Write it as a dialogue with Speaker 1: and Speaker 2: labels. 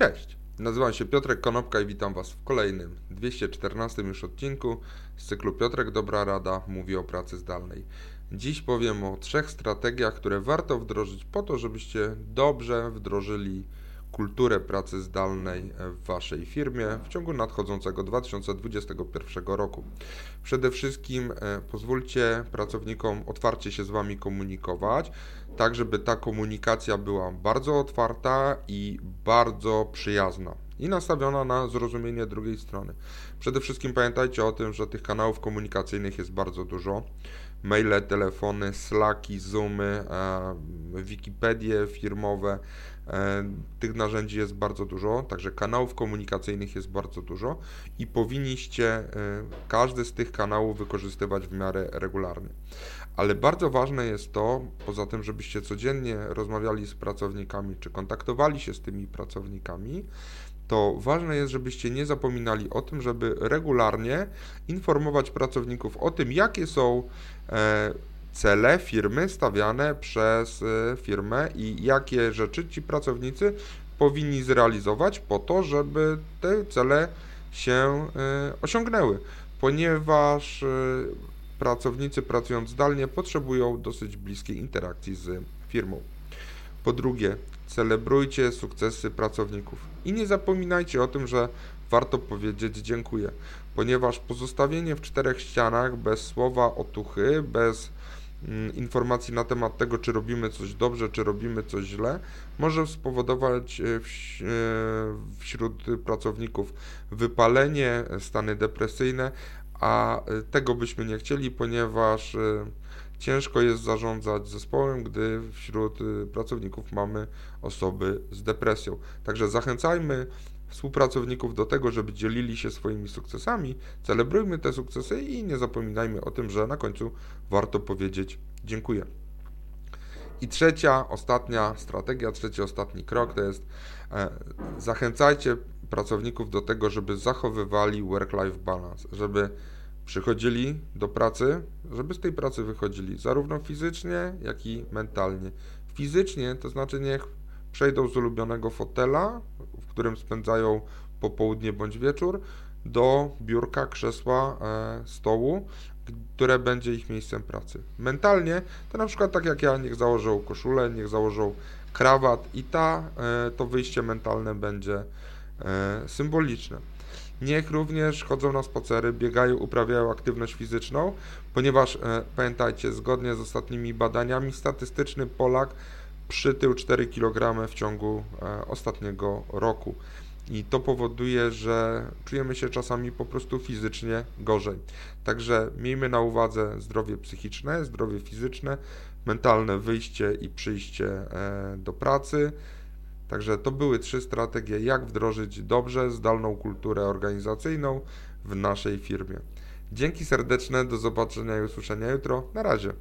Speaker 1: Cześć, nazywam się Piotrek Konopka i witam Was w kolejnym 214 już odcinku z cyklu Piotrek Dobra Rada mówi o pracy zdalnej. Dziś powiem o trzech strategiach, które warto wdrożyć po to, żebyście dobrze wdrożyli kulturę pracy zdalnej w Waszej firmie w ciągu nadchodzącego 2021 roku. Przede wszystkim e, pozwólcie pracownikom otwarcie się z Wami komunikować, tak żeby ta komunikacja była bardzo otwarta i bardzo przyjazna i nastawiona na zrozumienie drugiej strony. Przede wszystkim pamiętajcie o tym, że tych kanałów komunikacyjnych jest bardzo dużo. Maile, telefony, Slacki, Zoomy, e, Wikipedie firmowe, E, tych narzędzi jest bardzo dużo, także kanałów komunikacyjnych jest bardzo dużo i powinniście e, każdy z tych kanałów wykorzystywać w miarę regularnie. Ale bardzo ważne jest to, poza tym, żebyście codziennie rozmawiali z pracownikami, czy kontaktowali się z tymi pracownikami, to ważne jest, żebyście nie zapominali o tym, żeby regularnie informować pracowników o tym, jakie są cele firmy stawiane przez y, firmę i jakie rzeczy ci pracownicy powinni zrealizować po to, żeby te cele się y, osiągnęły, ponieważ pracownicy pracując zdalnie potrzebują dosyć bliskiej interakcji z firmą. Po drugie, celebrujcie sukcesy pracowników. I nie zapominajcie o tym, że warto powiedzieć dziękuję, ponieważ pozostawienie w czterech ścianach bez słowa otuchy, bez Mm, informacji na temat tego, czy robimy coś dobrze, czy robimy coś źle, może spowodować e, e, wśród pracowników wypalenie, stany depresyjne, a e, tego byśmy nie chcieli, ponieważ ciężko jest zarządzać zespołem, gdy wśród pracowników mamy osoby z depresją. Także zachęcajmy współpracowników do tego, żeby dzielili się swoimi sukcesami, celebrujmy te sukcesy i nie zapominajmy o tym, że na końcu warto powiedzieć dziękuję. I trzecia, ostatnia strategia, trzeci, ostatni krok to jest e, zachęcajcie pracowników do tego, żeby zachowywali work-life balance, żeby przychodzili do pracy, żeby z tej pracy wychodzili zarówno fizycznie, jak i mentalnie. Fizycznie to znaczy niech przejdą z ulubionego fotela, w którym spędzają popołudnie bądź wieczór, do biurka, krzesła, e, stołu, które będzie ich miejscem pracy. Mentalnie to na przykład tak jak ja, niech założą koszulę, niech założą krawat i ta, e, to wyjście mentalne będzie symboliczne. Niech również chodzą na spacery, biegają, uprawiają aktywność fizyczną, ponieważ pamiętajcie, zgodnie z ostatnimi badaniami, statystyczny Polak przytył 4 kg w ciągu e, ostatniego roku. I to powoduje, że czujemy się czasami po prostu fizycznie gorzej. Także miejmy na uwadze zdrowie psychiczne, zdrowie fizyczne, mentalne wyjście i przyjście e, do pracy. Także to były trzy strategie, jak wdrożyć dobrze zdalną kulturę organizacyjną w naszej firmie. Dzięki serdeczne, do zobaczenia i usłyszenia jutro. Na razie.